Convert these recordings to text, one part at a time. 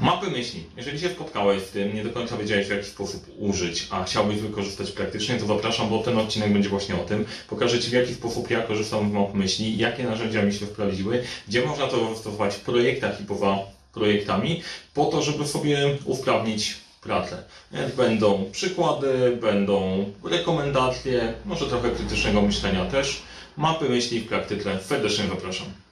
Mapy myśli. Jeżeli się spotkałeś z tym, nie do końca wiedziałeś w jaki sposób użyć, a chciałbyś wykorzystać praktycznie, to zapraszam, bo ten odcinek będzie właśnie o tym. Pokażę Ci w jaki sposób ja korzystam z map myśli, jakie narzędzia mi się sprawdziły, gdzie można to zastosować w projektach i poza projektami, po to, żeby sobie usprawnić pracę. Będą przykłady, będą rekomendacje, może trochę krytycznego myślenia też. Mapy myśli w praktyce. Serdecznie zapraszam.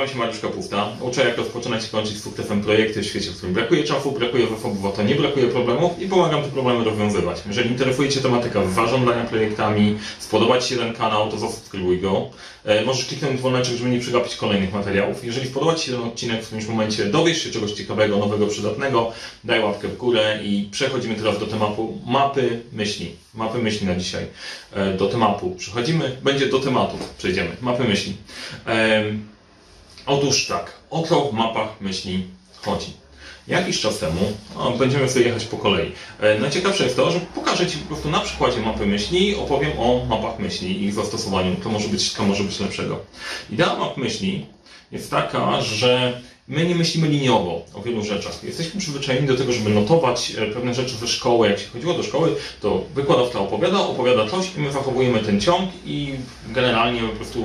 Nazywam się Mariusz Kapufta. Uczę jak rozpoczynać i kończyć sukcesem projekty w świecie, w którym brakuje czasu, brakuje zasobów, a to nie brakuje problemów i pomagam te problemy rozwiązywać. Jeżeli interesuje Cię tematyka projektami, spodobać Ci się ten kanał, to zasubskrybuj go. E, możesz kliknąć dzwoneczek, żeby nie przegapić kolejnych materiałów. Jeżeli spodobać Ci się ten odcinek w którymś momencie, dowiesz się czegoś ciekawego, nowego, przydatnego, daj łapkę w górę i przechodzimy teraz do tematu mapy myśli. Mapy myśli na dzisiaj. E, do tematu przechodzimy, będzie do tematu, przejdziemy. Mapy myśli. E, Otóż tak, o co w mapach myśli chodzi. Jakiś czas temu, no, będziemy sobie jechać po kolei. E, najciekawsze jest to, że pokażę Ci po prostu na przykładzie mapy myśli opowiem o mapach myśli i ich zastosowaniu. To może być, to może być lepszego. Idea map myśli jest taka, że my nie myślimy liniowo o wielu rzeczach. Jesteśmy przyzwyczajeni do tego, żeby notować e, pewne rzeczy ze szkoły. Jak się chodziło do szkoły, to wykładowca opowiada, opowiada coś i my zachowujemy ten ciąg i generalnie po prostu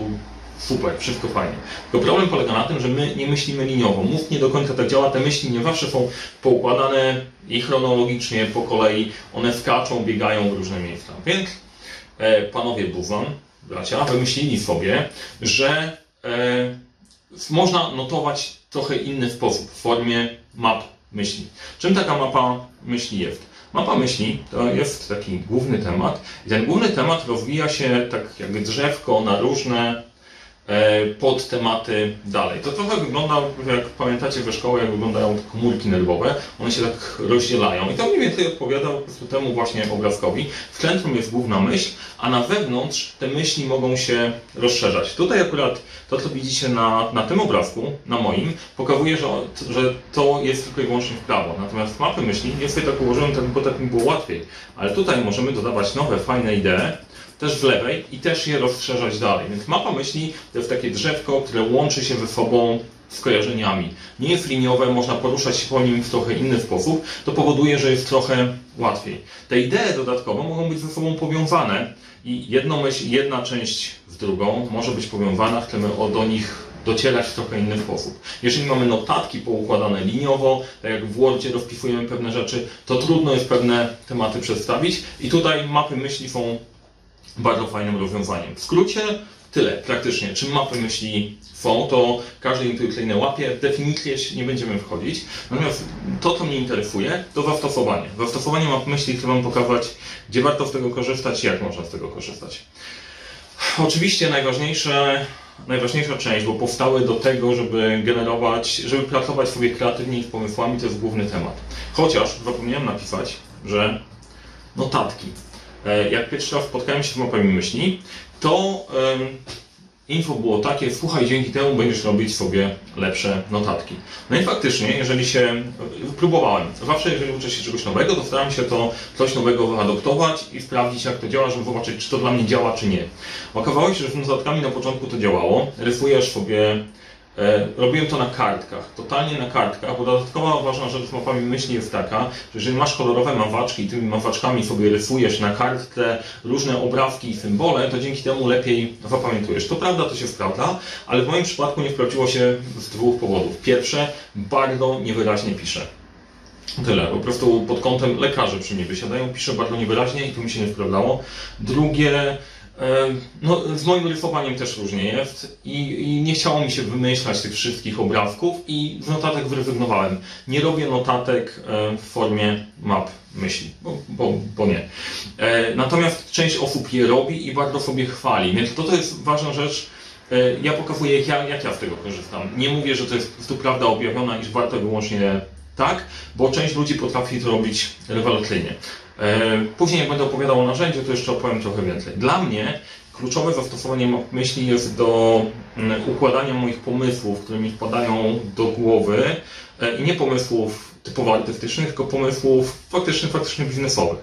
super, wszystko fajnie. Tylko problem polega na tym, że my nie myślimy liniowo. Mów nie do końca tak działa, te myśli nie zawsze są poukładane i chronologicznie po kolei, one skaczą, biegają w różne miejsca. Więc e, panowie Buzan, bracia, wymyślili sobie, że e, można notować trochę inny sposób, w formie map myśli. Czym taka mapa myśli jest? Mapa myśli to jest taki główny temat i ten główny temat rozwija się tak jak drzewko na różne pod tematy dalej. To trochę wygląda, jak pamiętacie we szkołach, jak wyglądają komórki nerwowe. One się tak rozdzielają i to mniej więcej odpowiada po prostu temu właśnie obrazkowi. W centrum jest główna myśl, a na wewnątrz te myśli mogą się rozszerzać. Tutaj akurat to, co widzicie na, na tym obrazku, na moim, pokazuje, że, że to jest tylko i wyłącznie w prawo. Natomiast mapy myśli, ja sobie tak ułożyłem, tak, bo tak mi było łatwiej. Ale tutaj możemy dodawać nowe, fajne idee, też w lewej i też je rozszerzać dalej. Więc mapa myśli to jest takie drzewko, które łączy się ze sobą skojarzeniami. Nie jest liniowe, można poruszać się po nim w trochę inny sposób. To powoduje, że jest trochę łatwiej. Te idee dodatkowo mogą być ze sobą powiązane i jedną myśl, jedna część z drugą może być powiązana, chcemy do nich docierać w trochę inny sposób. Jeżeli mamy notatki poukładane liniowo, tak jak w Wordzie rozpisujemy pewne rzeczy, to trudno jest pewne tematy przedstawić i tutaj mapy myśli są bardzo fajnym rozwiązaniem. W skrócie tyle praktycznie. Czym mapy myśli są, to każdy intuicyjne łapie. W definicję nie będziemy wchodzić. Natomiast to, co mnie interesuje, to zastosowanie. Zastosowanie map myśli chcę Wam pokazać, gdzie warto z tego korzystać i jak można z tego korzystać. Oczywiście najważniejsze, najważniejsza część, bo powstały do tego, żeby generować, żeby pracować sobie kreatywnie z pomysłami, to jest główny temat. Chociaż zapomniałem napisać, że notatki jak pierwszy raz spotkałem się z mapami myśli, to info było takie, słuchaj, dzięki temu będziesz robić sobie lepsze notatki. No i faktycznie, jeżeli się, próbowałem, zawsze jeżeli uczę się czegoś nowego, to staram się to coś nowego wyadoptować i sprawdzić jak to działa, żeby zobaczyć, czy to dla mnie działa, czy nie. Okazało się, że z notatkami na początku to działało, rysujesz sobie E, robiłem to na kartkach, totalnie na kartkach, bo dodatkowa ważna rzecz z mapami myśli jest taka, że jeżeli masz kolorowe mawaczki i tymi mawaczkami sobie rysujesz na kartce różne obrazki i symbole, to dzięki temu lepiej zapamiętujesz. To prawda, to się sprawdza, ale w moim przypadku nie sprawdziło się z dwóch powodów. Pierwsze, bardzo niewyraźnie piszę. Tyle, po prostu pod kątem lekarzy przy mnie wysiadają, piszę bardzo niewyraźnie i to mi się nie sprawdzało. Drugie, no, z moim rysowaniem też różnie jest I, i, nie chciało mi się wymyślać tych wszystkich obrazków i z notatek wyrezygnowałem. Nie robię notatek w formie map myśli, bo, bo, bo nie. E, natomiast część osób je robi i bardzo sobie chwali, więc to, to jest ważna rzecz. E, ja pokazuję, jak ja, jak ja z tego korzystam. Nie mówię, że to jest prostu prawda objawiona, iż warto wyłącznie tak, bo część ludzi potrafi to robić rewelacyjnie. E, później jak będę opowiadał o narzędziu, to jeszcze opowiem trochę więcej. Dla mnie kluczowe zastosowanie map myśli jest do mm, układania moich pomysłów, które mi wpadają do głowy e, i nie pomysłów typowo artystycznych, tylko pomysłów faktycznych, faktycznie biznesowych.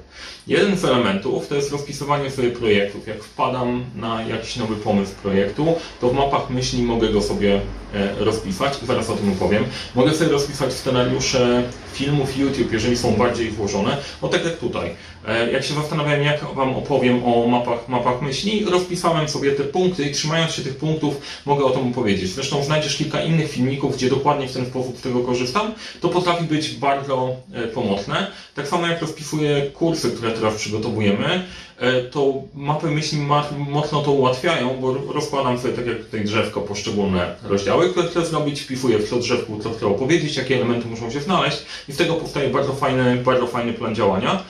Jeden z elementów to jest rozpisywanie sobie projektów. Jak wpadam na jakiś nowy pomysł projektu, to w mapach myśli mogę go sobie e, rozpisać, zaraz o tym opowiem. Mogę sobie rozpisać scenariusze filmów YouTube, jeżeli są bardziej włożone, no tak jak tutaj. E, jak się zastanawiałem, jak Wam opowiem o mapach, mapach myśli, rozpisałem sobie te punkty i trzymając się tych punktów mogę o tym opowiedzieć. Zresztą znajdziesz kilka innych filmików, gdzie dokładnie w ten sposób z tego korzystam. To potrafi być bardzo e, pomocne. Tak samo jak rozpisuję kursy, które teraz przygotowujemy, e, to mapy myśli mocno to ułatwiają, bo rozkładam sobie tak jak tutaj drzewko poszczególne rozdziały, które chcę zrobić, wpisuję w co drzewku, co chcę opowiedzieć, jakie elementy muszą się znaleźć i z tego powstaje bardzo fajny, bardzo fajny plan działania.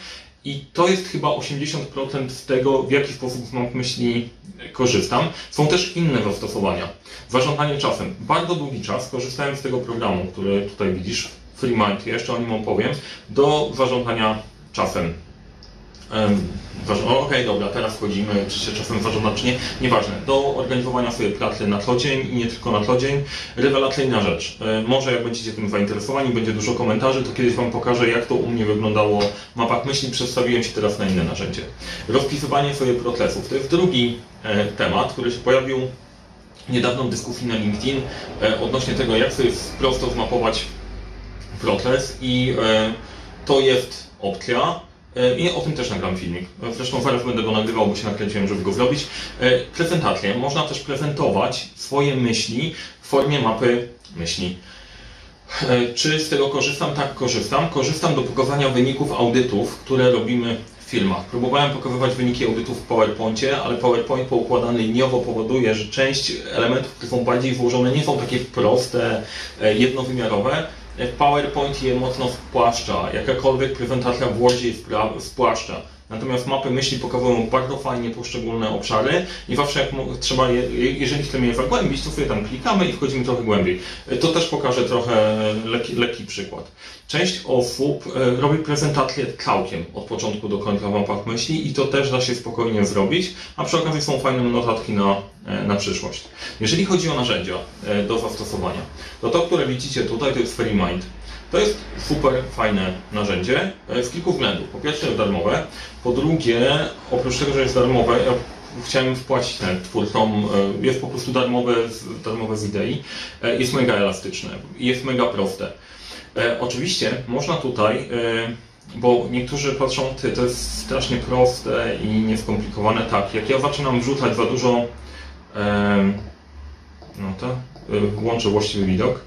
I to jest chyba 80% z tego, w jaki sposób z map myśli korzystam. Są też inne zastosowania. Zarządzanie czasem. Bardzo długi czas korzystałem z tego programu, który tutaj widzisz, FreeMind, jeszcze o nim opowiem, do zarządzania czasem. Okej, okay, dobra, teraz wchodzimy, czy się czasem zarządza, czy nie, nieważne. Do organizowania sobie pracy na co dzień i nie tylko na co dzień. Rewelacyjna rzecz. Może jak będziecie tym zainteresowani, będzie dużo komentarzy, to kiedyś Wam pokażę, jak to u mnie wyglądało w mapach myśli. Przedstawiłem się teraz na inne narzędzie. Rozpisywanie sobie procesów. To jest drugi e, temat, który się pojawił niedawną dyskusji na LinkedIn e, odnośnie tego, jak sobie prosto zmapować proces i e, to jest opcja. E, I o tym też nagram filmik. Zresztą zaraz będę go nagrywał, bo się nakręciłem, żeby go zrobić. E, prezentację. Można też prezentować swoje myśli w formie mapy myśli. Czy z tego korzystam? Tak, korzystam. Korzystam do pokazania wyników audytów, które robimy w filmach. Próbowałem pokazywać wyniki audytów w PowerPoincie, ale PowerPoint poukładany liniowo powoduje, że część elementów, które są bardziej włożone, nie są takie proste, jednowymiarowe PowerPoint je mocno spłaszcza, jakakolwiek prezentacja w Wordzie je spłaszcza. Natomiast mapy myśli pokazują bardzo fajnie poszczególne obszary i zawsze jak trzeba je, jeżeli chcemy je zagłębić, to sobie tam klikamy i wchodzimy trochę głębiej. To też pokażę trochę lekki, lekki przykład. Część osób e, robi prezentację całkiem od początku do końca w mapach myśli i to też da się spokojnie zrobić, a przy okazji są fajne notatki na, e, na przyszłość. Jeżeli chodzi o narzędzia e, do zastosowania, to to, które widzicie tutaj, to jest FreeMind. To jest super fajne narzędzie z kilku względów. Po pierwsze jest darmowe, po drugie, oprócz tego, że jest darmowe, ja chciałem wpłacić na twórcom, jest po prostu darmowe, darmowe z idei, jest mega elastyczne, jest mega proste. E, oczywiście można tutaj, e, bo niektórzy patrzą, ty, to jest strasznie proste i nieskomplikowane. Tak, jak ja zaczynam wrzucać za dużo, e, no to e, włączę właściwy widok.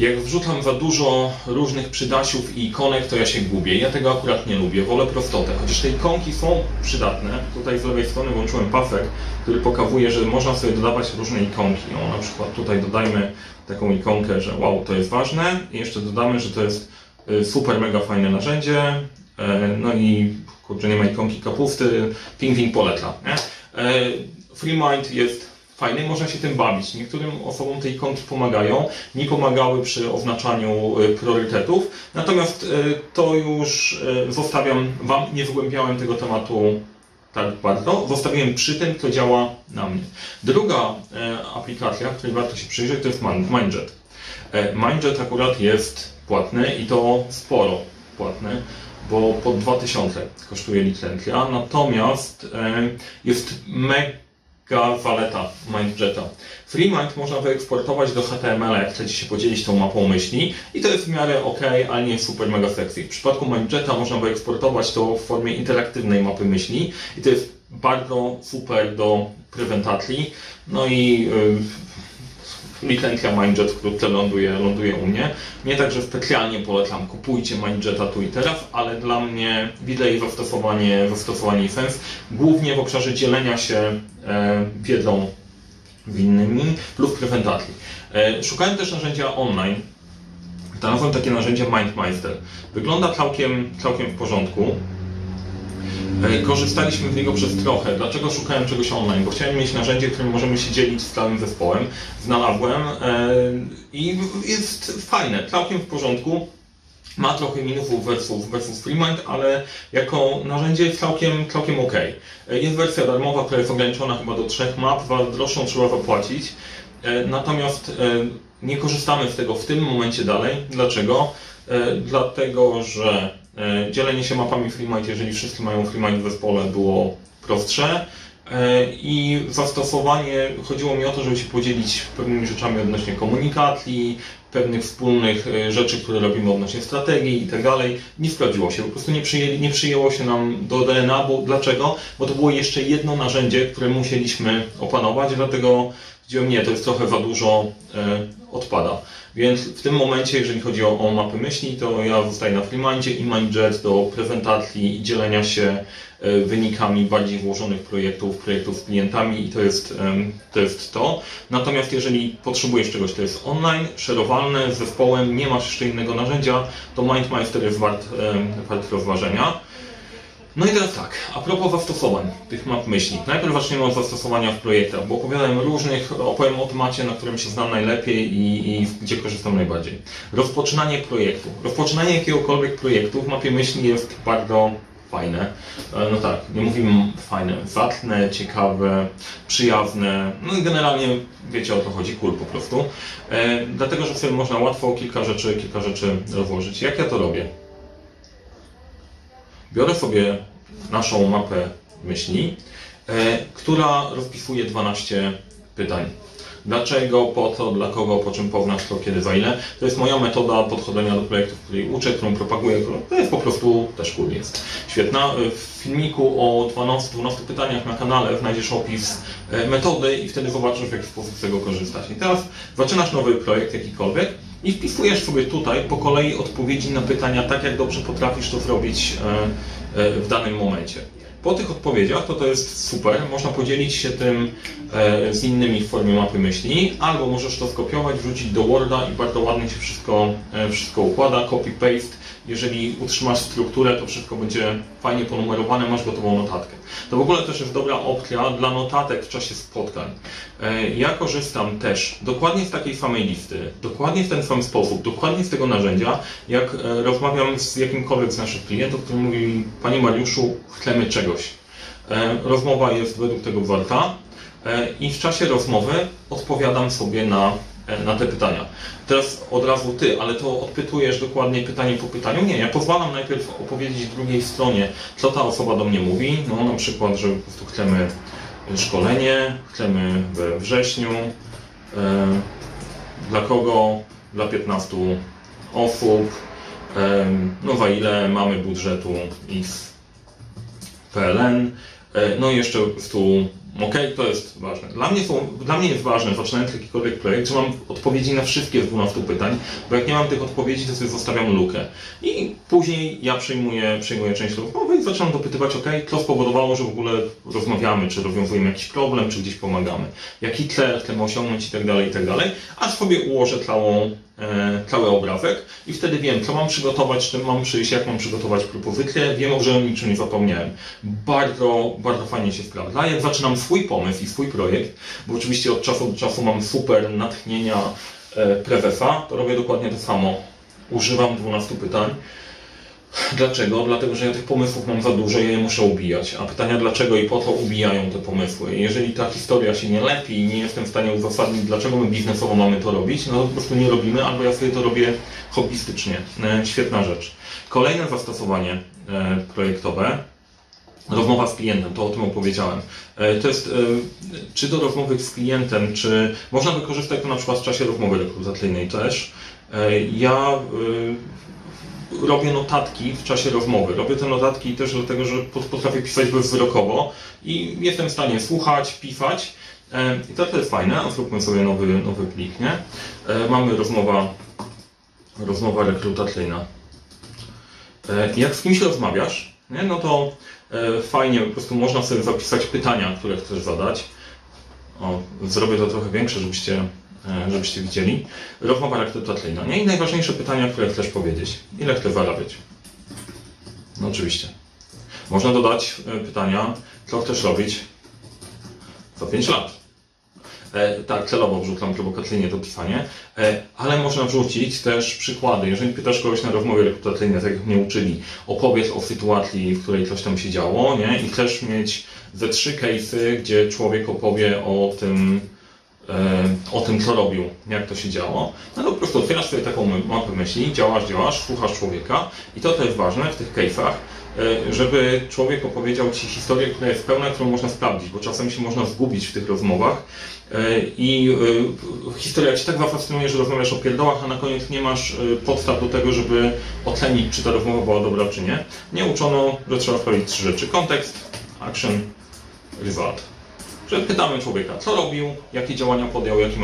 Jak wrzucam za dużo różnych przydasiów i ikonek, to ja się gubię. Ja tego akurat nie lubię, wolę prostotę. Chociaż te ikonki są przydatne. Tutaj z lewej strony włączyłem pasek, który pokazuje, że można sobie dodawać różne ikonki. O, na przykład tutaj dodajmy taką ikonkę, że wow, to jest ważne. I jeszcze dodamy, że to jest y, super, mega fajne narzędzie. E, no i kurczę, nie ma ikonki kapusty. Ping, ping, poleca. Nie? FreeMind jest fajny, można się tym bawić. Niektórym osobom te ikonki pomagają, nie pomagały przy oznaczaniu y, priorytetów, natomiast y, to już zostawiam Wam, nie wgłębiałem tego tematu tak bardzo. Zostawiłem przy tym, co działa na mnie. Druga aplikacja, której warto się przyjrzeć, to jest Mindjet. Mindjet akurat jest płatny i to sporo płatny, bo po 2000 kosztuje licencja, natomiast jest mega Zaleta MindJeta. FreeMind można wyeksportować do HTML, jak chcecie się podzielić tą mapą myśli i to jest w miarę ok, ale nie super mega sexy. W przypadku MindJeta można wyeksportować to w formie interaktywnej mapy myśli i to jest bardzo super do prezentacji. No i yy, licencja Mindjet wkrótce ląduje, ląduje u mnie. Nie tak, że specjalnie polecam, kupujcie Mindjeta tu i teraz, ale dla mnie widzę jej zastosowanie, zastosowanie i sens, głównie w obszarze dzielenia się e, wiedzą z innymi lub prezentacji. E, szukałem też narzędzia online. Znalazłem takie narzędzie MindMeister. Wygląda całkiem, całkiem w porządku. E, korzystaliśmy z niego przez trochę. Dlaczego szukałem czegoś online? Bo chciałem mieć narzędzie, którym możemy się dzielić z całym zespołem. Znalazłem e, i jest fajne, całkiem w porządku. Ma trochę minusów versus, versus FreeMind, ale jako narzędzie jest całkiem, całkiem ok. Jest wersja darmowa, która jest ograniczona chyba do trzech map, droższą trzeba zapłacić. E, natomiast e, nie korzystamy z tego w tym momencie dalej. Dlaczego? E, dlatego, że dzielenie się mapami FreeMind, jeżeli wszyscy mają FreeMind w zespole, było prostsze. I zastosowanie, chodziło mi o to, żeby się podzielić pewnymi rzeczami odnośnie komunikacji, pewnych wspólnych rzeczy, które robimy odnośnie strategii i tak dalej. Nie sprawdziło się, po prostu nie, nie przyjęło się nam do DNA, bo dlaczego? Bo to było jeszcze jedno narzędzie, które musieliśmy opanować, dlatego Stwierdziłem, nie, to jest trochę za dużo, e, odpada. Więc w tym momencie, jeżeli chodzi o, o mapy myśli, to ja zostaję na FreeMindzie i MindJet do prezentacji i dzielenia się e, wynikami bardziej włożonych projektów, projektów z klientami i to jest, to jest to. Natomiast jeżeli potrzebujesz czegoś, to jest online, szerowalne, z zespołem, nie masz jeszcze innego narzędzia, to MindMeister jest wart, wart rozważenia. No i teraz tak, a propos zastosowań tych map myśli. Najpierw zaczniemy od zastosowania w projektach, bo opowiadałem różnych, opowiem o temacie, na którym się znam najlepiej i, i gdzie korzystam najbardziej. Rozpoczynanie projektu. Rozpoczynanie jakiegokolwiek projektu w mapie myśli jest bardzo fajne. E, no tak, nie mówimy fajne, zacne, ciekawe, przyjazne, no i generalnie wiecie o to chodzi, cool po prostu. E, dlatego, że sobie można łatwo kilka rzeczy, kilka rzeczy rozłożyć. Jak ja to robię? Biorę sobie naszą mapę myśli, e, która rozpisuje 12 pytań. Dlaczego, po co, dla kogo, po czym, po co, kiedy, za ile. To jest moja metoda podchodzenia do projektów, której uczę, którą propaguję, to jest po prostu też cool jest. Świetna. W filmiku o 12, 12 pytaniach na kanale znajdziesz opis e, metody i wtedy zobaczysz, w jaki sposób z tego korzystać. I teraz zaczynasz nowy projekt jakikolwiek i wpisujesz sobie tutaj po kolei odpowiedzi na pytania tak, jak dobrze potrafisz to zrobić e, e, w danym momencie. Po tych odpowiedziach to to jest super, można podzielić się tym e, z innymi w formie mapy myśli, albo możesz to skopiować, wrzucić do Worda i bardzo ładnie się wszystko, wszystko układa, copy-paste jeżeli utrzymasz strukturę, to wszystko będzie fajnie ponumerowane, masz gotową notatkę. To w ogóle też jest dobra opcja dla notatek w czasie spotkań. E, ja korzystam też dokładnie z takiej samej listy, dokładnie w ten sam sposób, dokładnie z tego narzędzia, jak e, rozmawiam z jakimkolwiek z naszych klientów, który mówi, Panie Mariuszu, chcemy czegoś. E, rozmowa jest według tego warta i w czasie rozmowy odpowiadam sobie na na te pytania. Teraz od razu ty, ale to odpytujesz dokładnie pytanie po pytaniu? Nie, ja pozwalam najpierw opowiedzieć drugiej stronie, co ta osoba do mnie mówi. No na przykład, że po prostu chcemy szkolenie, chcemy we wrześniu. E, dla kogo? Dla 15 osób. E, no za ile mamy budżetu X PLN. E, no i jeszcze po prostu OK, to jest ważne. Dla mnie, są, dla mnie jest ważne, zaczynając jakikolwiek projekt, że mam odpowiedzi na wszystkie z 12 pytań, bo jak nie mam tych odpowiedzi, to sobie zostawiam lukę. I później ja przyjmuję, przyjmuję część rozmowy i zaczynam dopytywać, OK, co spowodowało, że w ogóle rozmawiamy, czy rozwiązujemy jakiś problem, czy gdzieś pomagamy. Jaki cel chcemy osiągnąć i tak dalej, i tak dalej. A sobie ułożę całą cały obrazek i wtedy wiem, co mam przygotować, czym mam przyjść, jak mam przygotować propozycję, wiem, że o niczym nie zapomniałem. Bardzo, bardzo fajnie się sprawdza. Jak zaczynam swój pomysł i swój projekt, bo oczywiście od czasu do czasu mam super natchnienia e, prezesa, to robię dokładnie to samo. Używam 12 pytań Dlaczego? Dlatego, że ja tych pomysłów mam za dużo i je muszę ubijać. A pytania dlaczego i po co ubijają te pomysły. Jeżeli ta historia się nie lepi i nie jestem w stanie uzasadnić, dlaczego my biznesowo mamy to robić, no to po prostu nie robimy, albo ja sobie to robię hobbystycznie. E, świetna rzecz. Kolejne zastosowanie e, projektowe Rozmowa z klientem, to o tym opowiedziałem. E, to jest, czy do rozmowy z klientem, czy można wykorzystać to na przykład w czasie rozmowy rekrutacyjnej też. Ja robię notatki w czasie rozmowy. Robię te notatki też dlatego, że potrafię pisać bezwzrokowo i jestem w stanie słuchać, pisać. E, I to, to jest fajne. Zróbmy sobie nowy, nowy plik, nie? E, mamy rozmowa, rozmowa rekrutacyjna. E, jak z kimś rozmawiasz, nie? no to fajnie, po prostu można sobie zapisać pytania, które chcesz zadać. O, zrobię to trochę większe, żebyście żebyście widzieli. Rozmowa rekrutacyjna. Nie? I najważniejsze pytania, które chcesz powiedzieć. Ile chcesz zarabiać? No oczywiście. Można dodać e, pytania, co chcesz robić za 5 lat. E, tak, celowo wrzucam prowokacyjnie to pisanie, e, ale można wrzucić też przykłady. Jeżeli pytasz kogoś na rozmowie rekrutacyjnej, tak jak mnie uczyli, opowiedz o sytuacji, w której coś tam się działo, nie? I chcesz mieć ze trzy case'y, gdzie człowiek opowie o tym, e, o tym, co robił, jak to się działo, no to po prostu otwierasz sobie taką mapę myśli, działasz, działasz, słuchasz człowieka i to też ważne w tych case'ach, e, żeby człowiek opowiedział Ci historię, która jest pełna, którą można sprawdzić, bo czasem się można zgubić w tych rozmowach e, i e, historia Ci tak zafascynuje, że rozmawiasz o pierdołach, a na koniec nie masz podstaw do tego, żeby ocenić, czy ta rozmowa była dobra, czy nie. Nie uczono, że trzeba sprawdzić trzy rzeczy. Kontekst, action, result pytamy człowieka, co robił, jakie działania podjął, jaki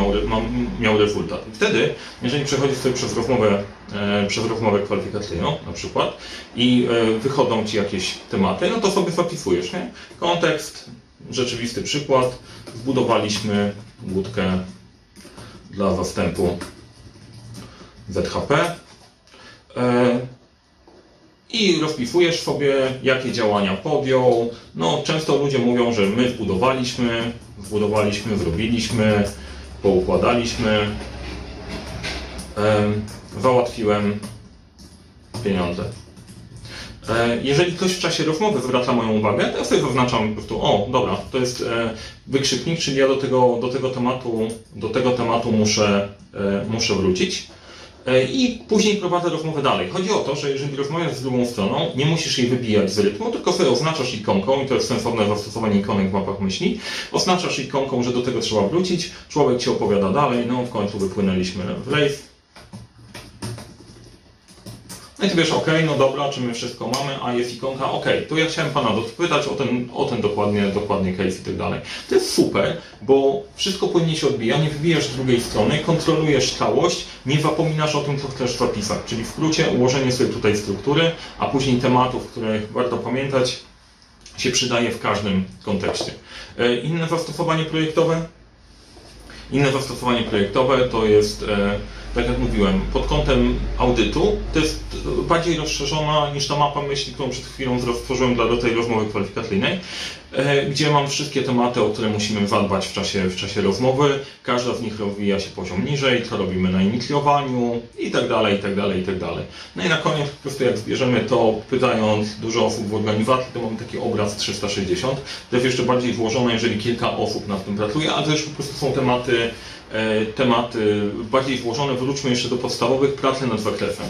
miał, rezultat. I wtedy, jeżeli przechodzisz sobie przez rozmowę, e, przez rozmowę kwalifikacyjną na przykład i e, wychodzą Ci jakieś tematy, no to sobie zapisujesz, nie? Kontekst, rzeczywisty przykład, zbudowaliśmy łódkę dla zastępu ZHP. I rozpisujesz sobie, jakie działania podjął. No, często ludzie mówią, że my zbudowaliśmy, zbudowaliśmy, zrobiliśmy, poukładaliśmy, załatwiłem pieniądze. Jeżeli ktoś w czasie rozmowy zwraca moją uwagę, to ja sobie zaznaczam po prostu, o, dobra, to jest e, wykrzyknik, czyli ja do tego, do tego tematu, do tego tematu muszę, e, muszę wrócić. E, I później prowadzę rozmowę dalej. Chodzi o to, że jeżeli rozmawiasz z drugą stroną, nie musisz jej wybijać z rytmu, tylko sobie oznaczasz ikonką, i to jest sensowne zastosowanie ikonek w mapach myśli, oznaczasz ikonką, że do tego trzeba wrócić, człowiek ci opowiada dalej, no w końcu wypłynęliśmy w rejs, no i ty wiesz, ok, no dobra, czy my wszystko mamy, a jest ikonka, ok, to ja chciałem Pana dopytać o ten, o ten dokładnie, dokładnie case i tak dalej. To jest super, bo wszystko płynnie się odbija, nie wybijasz drugiej strony, kontrolujesz całość, nie zapominasz o tym, co chcesz zapisać. Czyli w skrócie ułożenie sobie tutaj struktury, a później tematów, których warto pamiętać, się przydaje w każdym kontekście. E, inne zastosowanie projektowe? Inne zastosowanie projektowe to jest e, tak jak mówiłem, pod kątem audytu to jest bardziej rozszerzona niż ta mapa myśli, którą przed chwilą stworzyłem dla tej rozmowy kwalifikacyjnej, e, gdzie mam wszystkie tematy, o które musimy zadbać w czasie, w czasie rozmowy. Każda z nich rozwija się poziom niżej, co robimy na inicjowaniu i tak dalej, i tak dalej, i tak dalej. No i na koniec po prostu jak zbierzemy to, pytając dużo osób w organizacji, to mamy taki obraz 360. To jest jeszcze bardziej włożone, jeżeli kilka osób nad tym pracuje, ale to już po prostu są tematy tematy bardziej złożone, wróćmy jeszcze do podstawowych, pracy nad zakresem.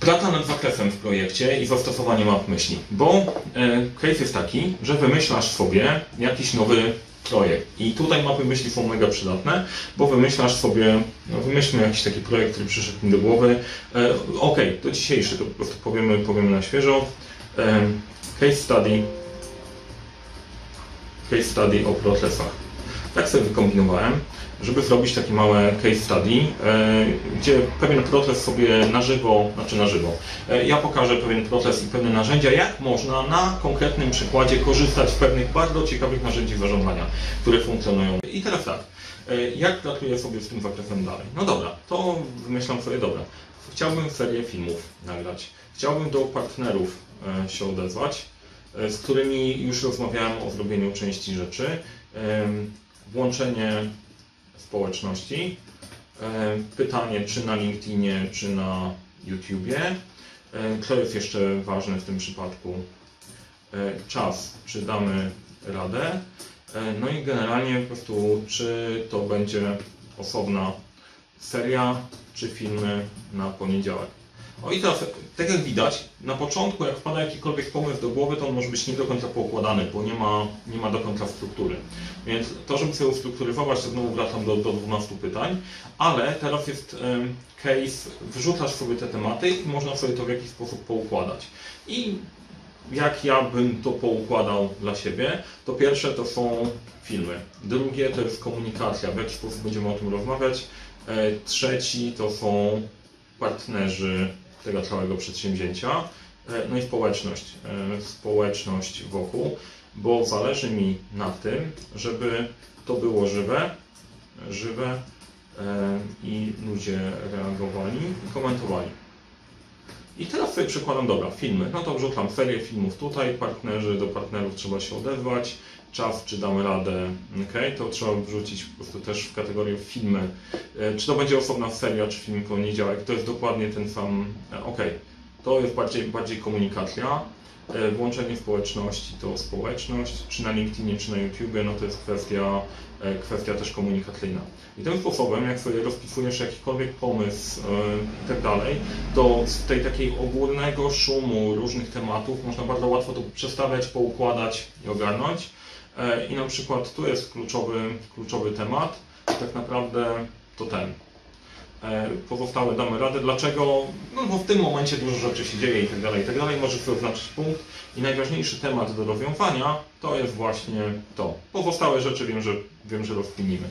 Praca nad zakresem w projekcie i zastosowanie map myśli, bo e, case jest taki, że wymyślasz sobie jakiś nowy projekt. I tutaj mapy myśli są mega przydatne, bo wymyślasz sobie, no wymyślmy jakiś taki projekt, który przyszedł mi do głowy. E, ok, to dzisiejszy, to po prostu powiemy, powiemy na świeżo. E, case study, case study o procesach. Tak sobie wykombinowałem żeby zrobić takie małe case study, e, gdzie pewien proces sobie na żywo, znaczy na żywo, e, ja pokażę pewien proces i pewne narzędzia, jak można na konkretnym przykładzie korzystać z pewnych bardzo ciekawych narzędzi zarządzania, które funkcjonują. I teraz tak, e, jak pracuję sobie z tym zakresem dalej? No dobra, to wymyślam sobie, dobra, chciałbym serię filmów nagrać, chciałbym do partnerów się odezwać, z którymi już rozmawiałem o zrobieniu części rzeczy, włączenie społeczności. E, pytanie, czy na LinkedInie, czy na YouTubie. E, co jest jeszcze ważne w tym przypadku? E, czas, czy damy radę. No i generalnie po prostu, czy to będzie osobna seria, czy filmy na poniedziałek. O i teraz, tak jak widać, na początku jak wpada jakikolwiek pomysł do głowy, to on może być nie do końca poukładany, bo nie ma, nie ma do końca struktury. Więc to, żeby sobie ustrukturyzować, to znowu wracam do, do 12 pytań, ale teraz jest case, wrzucasz sobie te tematy i można sobie to w jakiś sposób poukładać. I jak ja bym to poukładał dla siebie, to pierwsze to są filmy, drugie to jest komunikacja, w jaki sposób będziemy o tym rozmawiać, e, trzeci to są partnerzy tego całego przedsięwzięcia, e, no i społeczność, e, społeczność wokół, bo zależy mi na tym, żeby to było żywe, żywe e, i ludzie reagowali i komentowali. I teraz sobie przykładam, dobra, filmy. No to wrzucam serię filmów tutaj, partnerzy, do partnerów trzeba się odezwać, czas, czy damy radę, okay? to trzeba wrzucić po prostu też w kategorię filmy. E, Czy to będzie osobna seria, czy film poniedziałek, to jest dokładnie ten sam, e, ok, to jest bardziej, bardziej komunikacja, E, Włączenie społeczności to społeczność, czy na LinkedInie, czy na YouTubie, no to jest kwestia, kwestia też komunikacyjna. I tym sposobem, jak sobie rozpisujesz jakikolwiek pomysł i tak dalej, to z tej takiej ogólnego szumu różnych tematów można bardzo łatwo to przestawiać, poukładać i ogarnąć. E, I na przykład tu jest kluczowy, kluczowy temat, tak naprawdę to ten. E, Pozostałe damy radę. Dlaczego? No bo w tym momencie dużo rzeczy się dzieje i tak dalej, i tak dalej. Możesz sobie oznaczyć punkt. I najważniejszy temat do rozwiązania to jest właśnie to. Pozostałe rzeczy wiem, że, wiem, że rozkminimy.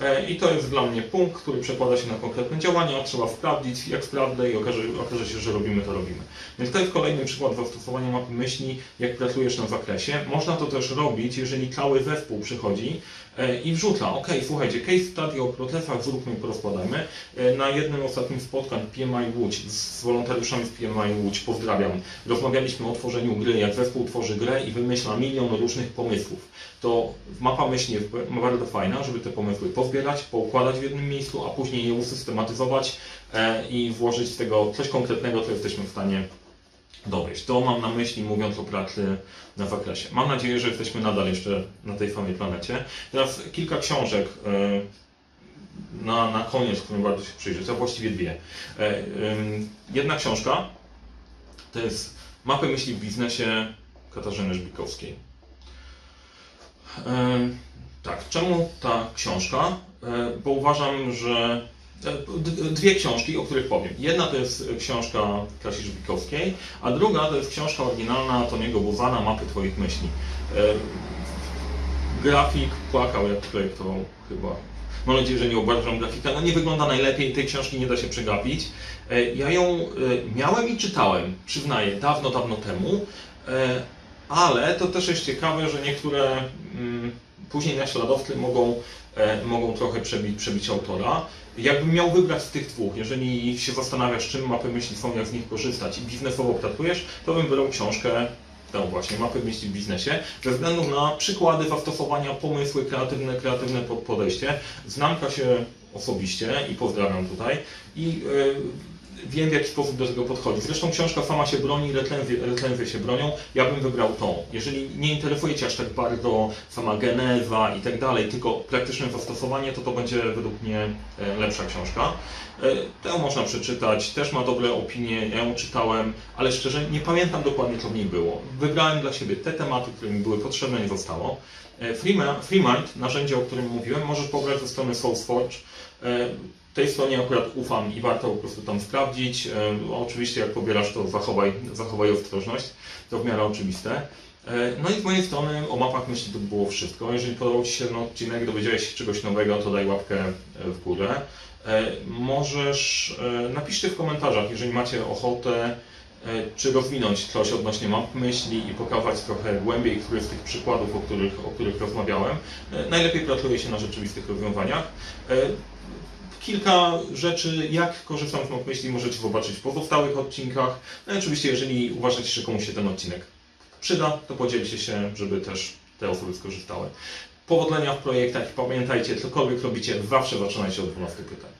E, I to jest dla mnie punkt, który przekłada się na konkretne działania. Trzeba sprawdzić, jak sprawdzę i okaże, okaże się, że robimy, to robimy. Więc to jest kolejny przykład zastosowania mapy myśli, jak pracujesz na zakresie. Można to też robić, jeżeli cały zespół przychodzi e, i wrzuca, ok, słuchajcie, case study o procesach zróbmy i porozkładajmy. E, Na jednym ostatnim spotkań PMI Łódź z wolontariuszami z PMI Łódź, pozdrawiam, rozmawialiśmy o tworzeniu gry, jak zespół tworzy grę i wymyśla milion różnych pomysłów. To mapa myśli jest bardzo fajna, żeby te pomysły pozbierać, poukładać w jednym miejscu, a później je usystematyzować e, i włożyć z tego coś konkretnego, co jesteśmy w stanie dowieść. To mam na myśli, mówiąc o pracy na zakresie. Mam nadzieję, że jesteśmy nadal jeszcze na tej samej planecie. Teraz kilka książek e, na, na koniec, którym warto się przyjrzeć, a właściwie dwie. E, Jedna książka to jest Mapy myśli w biznesie Katarzyny Żbikowskiej. Tak, czemu ta książka? E, Bo uważam, że e, dwie książki, o których powiem. Jedna to jest książka Kasi Żbikowskiej, a druga to jest książka oryginalna Toniego Buzana Mapy Twoich myśli. E, Grafik płakał jak projektował chyba. Mam nadzieję, że nie obrażam grafika. No nie wygląda najlepiej, tej książki nie da się przegapić. Ja ją miałem i czytałem, przyznaję, dawno, dawno temu, ale to też jest ciekawe, że niektóre mm, później naśladowcy mogą, e, mogą trochę przebić, przebić autora. Jakbym miał wybrać z tych dwóch, jeżeli się zastanawiasz, czym mapy myśli są, jak z nich korzystać i biznesowo pracujesz, to bym wybrał książkę tą właśnie, mapy myśli w biznesie, ze względu na przykłady zastosowania, pomysły kreatywne, kreatywne pod- podejście. Znam się osobiście i pozdrawiam tutaj i e, wiem w jaki sposób do tego podchodzi. Zresztą książka sama się broni, recenzje, się bronią, ja bym wybrał tą. Jeżeli nie interesuje Cię aż tak bardzo sama geneza i tak dalej, tylko praktyczne zastosowanie, to to będzie według mnie e, lepsza książka. E, Tę można przeczytać, też ma dobre opinie, ja ją czytałem, ale szczerze nie pamiętam dokładnie co w niej było. Wybrałem dla siebie te tematy, które mi były potrzebne, nie zostało. E, FreeMind, narzędzie, o którym mówiłem, możesz pobrać ze strony SourceForge. Tej stronie akurat ufam i warto po prostu tam sprawdzić. E, Oczywiście jak pobierasz to zachowaj, zachowaj ostrożność, to w miarę oczywiste. E, No i z mojej strony o mapach myśli to by było wszystko. Jeżeli podobał Ci się ten odcinek, dowiedziałeś się czegoś nowego, to daj łapkę w górę. E, Możesz, napiszcie w komentarzach, jeżeli macie ochotę, czy rozwinąć coś odnośnie map myśli i pokazać trochę głębiej któryś z tych przykładów, o których, o których rozmawiałem. Najlepiej pracuje się na rzeczywistych rozwiązaniach. Kilka rzeczy, jak korzystam z myśli, możecie zobaczyć w pozostałych odcinkach. No i oczywiście, jeżeli uważacie, że komuś się ten odcinek przyda, to podzielcie się, żeby też te osoby skorzystały. Powodzenia w projektach pamiętajcie, cokolwiek robicie, zawsze zaczynajcie od 12 pytań.